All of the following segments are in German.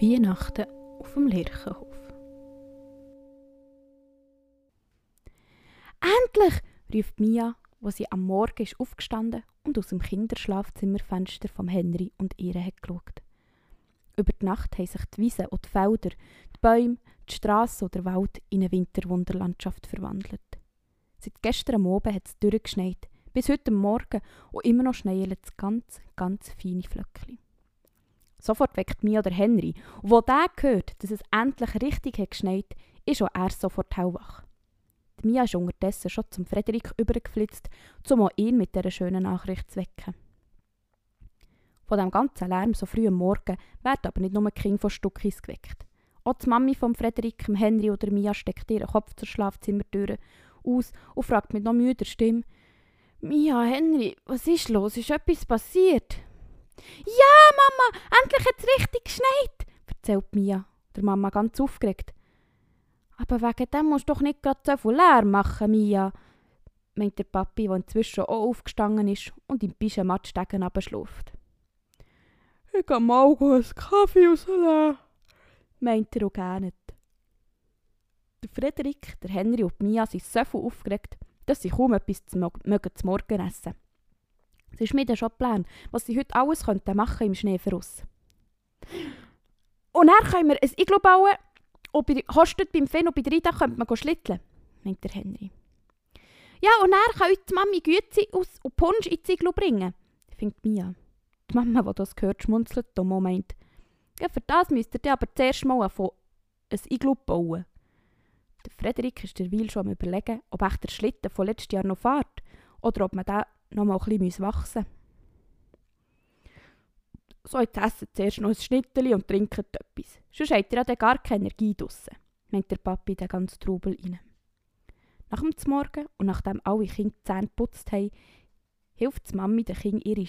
Weihnachten auf dem Lerchenhof. Endlich! ruft Mia, wo sie am Morgen ist aufgestanden und aus dem Kinderschlafzimmerfenster vom Henry und ihr hat geschaut. Über die Nacht haben sich die Wiesen und die Felder, die Bäume, die Straße oder der Wald in eine Winterwunderlandschaft verwandelt. Seit gestern Abend hat es durchgeschneit, bis heute Morgen und immer noch schneien es ganz, ganz feine Flöckchen. Sofort weckt Mia der Henry. Und wo der hört, dass es endlich richtig hat geschneit, ist auch er sofort hellwach. Die Mia ist unterdessen schon zum Frederik übergeflitzt, um auch ihn mit dieser schönen Nachricht zu wecken. Von dem ganzen Lärm so früh am Morgen wird aber nicht nur ein Kind von Stuckis geweckt. Auch die Mami von Frederik, Henry oder Mia steckt ihren Kopf zur Schlafzimmertür aus und fragt mit noch müder Stimme: Mia, Henry, was ist los? Ist etwas passiert? Ja, Mama, endlich hat es richtig geschneit, erzählt Mia, der Mama ganz aufgeregt. Aber wegen dem musst du doch nicht gerade so viel Lärm machen, Mia, meint der Papi, der inzwischen auch aufgestanden ist und im Pyjama die Stegen abschläft. Ich gehe mal einen Kaffee rauslassen, meint er auch gerne. Der Frederik, der Henry und Mia sind so viel aufgeregt, dass sie kaum etwas zu, mögen zum Morgen essen. Sie schmieden schon Pläne, was sie heute alles könnten machen im Schneefrost. Und dann können wir ein Iglo bauen und bei, hostet beim Finn und bei Rita könnte man schlitteln, meint der Henry. Ja, und dann kann uns die Mami Güte aus und Punsch ins Iglo bringen, findet Mia. Die Mama, die das gehört, schmunzelt und meint, ja, für das müsst ihr aber zuerst mal ein Iglo bauen. Der Frederik ist derweil schon am überlegen, ob echt der Schlitten von letztes Jahr noch fährt oder ob man den noch mal ein bisschen wachsen So, jetzt essen zuerst noch ein Schnitteli und trinken etwas. Sonst habt ihr ja gar keine Energie draussen, meint der Papi den ganzen Trubel rein. Nach dem Morgen und nachdem alle Kinder die Zähne geputzt haben, hilft die Mami den Kindern ihre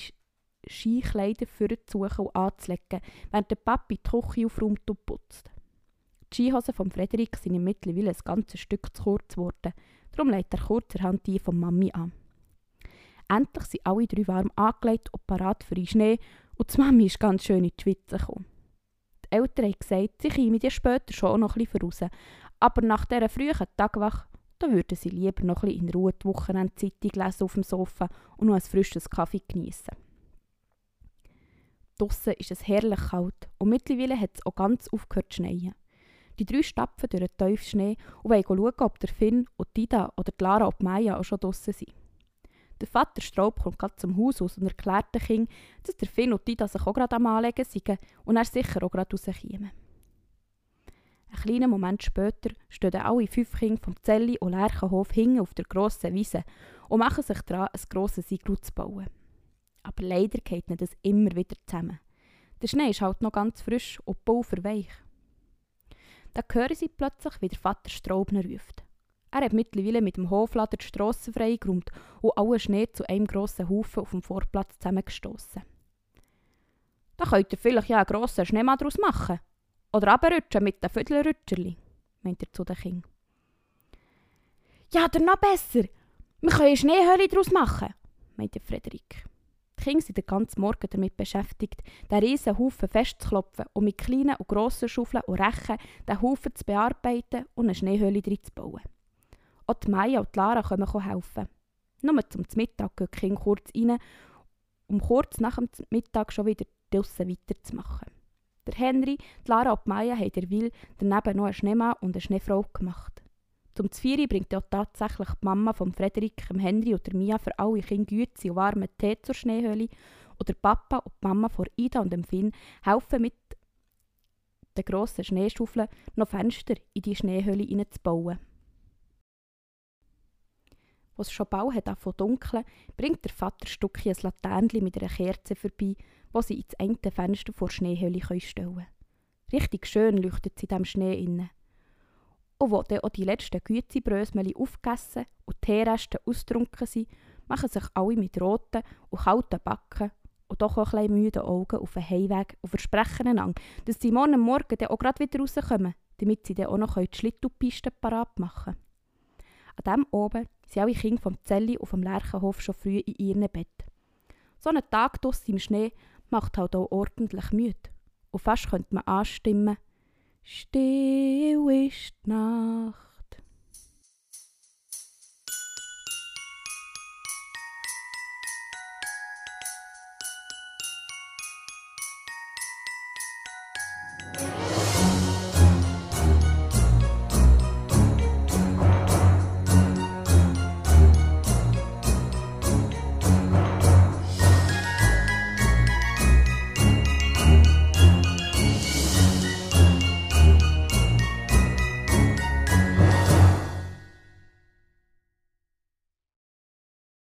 Skikleider vorzusuchen und anzulegen, während der Papi die Küche aufräumt und putzt. Die Skihosen von Frederik sind mittlerweile ein ganzes Stück zu kurz geworden, darum legt er kurzerhand die von Mami an. Endlich sind alle drei warm angelegt und parat für den Schnee und die Mami ist ganz schön in die Schweiz gekommen. Die Eltern haben gesagt, sie kämen dir später schon noch ein bisschen voraus, aber nach dieser frühen Tagwache da würden sie lieber noch ein bisschen in Ruhe die Wochenendzeitung lesen auf dem Sofa und noch ein frisches Kaffee genießen. Draussen ist es herrlich kalt und mittlerweile hat es auch ganz aufgehört zu schneien. Die drei stapfen durch den tiefen Schnee und wollen schauen, ob der Finn und Dida oder die Lara und Maya auch schon draussen sind. Der Vater Straub kommt gerade zum Haus aus und erklärt den Kindern, dass der Finn und Dida sich auch gerade am Anlegen sind und er sicher auch gerade rauskommen. Einen kleinen Moment später stehen alle fünf Kinder vom Zelli und Lerchenhof hinten auf der grossen Wiese und machen sich daran, ein grosses Iglu zu bauen. Aber leider geht nicht das immer wieder zusammen. Der Schnee ist halt noch ganz frisch und die Pulver weich. Da hören sie plötzlich, wie der Vater Straubner ruft. Er hat mittlerweile mit dem Hoflader die Strasse freigeräumt und alle Schnee zu einem grossen Haufen auf dem Vorplatz zusammengestossen. Da könnt ihr vielleicht ja einen grossen Schneemann daraus machen. Oder runterrutschen mit den Vödelrütscherli, meint er zu den Kindern. Ja, oder noch besser. Wir können eine Schneehöhle daraus machen, meint Frederik. Die Kinder sind den ganzen Morgen damit beschäftigt, den riesen Haufen festzuklopfen und mit kleinen und grossen Schaufeln und Rechen den Haufen zu bearbeiten und eine Schneehöhle drin zu bauen. Auch die Maya und die Lara können helfen. Nur zum Mittag gehen die Kinder kurz rein, um kurz nach dem Mittag schon wieder draussen weiterzumachen. Der Henry, die Lara und die Maya haben derweil daneben noch einen Schneemann und eine Schneefrau gemacht. Zum Zvieri bringt ja tatsächlich die Mama von Frederik, dem Henry und der Mia für alle Kinder Güte und warmen Tee zur Schneehöhle. Und der Papa und die Mama von Ida und dem Finn helfen mit den grossen Schneeschaufeln noch Fenster in die Schneehöhle hineinzubauen. Es schon bald hat von dunkeln, bringt der Vater Stucki ein Laternchen mit einer Kerze vorbei, wo sie ins eine Fenster vor Schneehöhle stellen können. Richtig schön leuchtet sie diesem Schnee inne. Und wo dann auch die letzten Gütebrösmeli aufgegessen und die Teereste ausgetrunken sind, machen sich alle mit roten und kalten Backen und doch auch ein müden Augen auf den Heimweg und versprechen einander, dass sie morgen Morgen dann auch gerade wieder rauskommen, damit sie dann auch noch die Schlittelpiste parat machen können. An diesem oben sind alle Kinder vom Zelli und vom Lerchenhof schon früh in ihrem Bett. So ein Tag draussen im Schnee macht halt auch ordentlich müde. Und fast könnte man anstimmen, still ist die Nacht.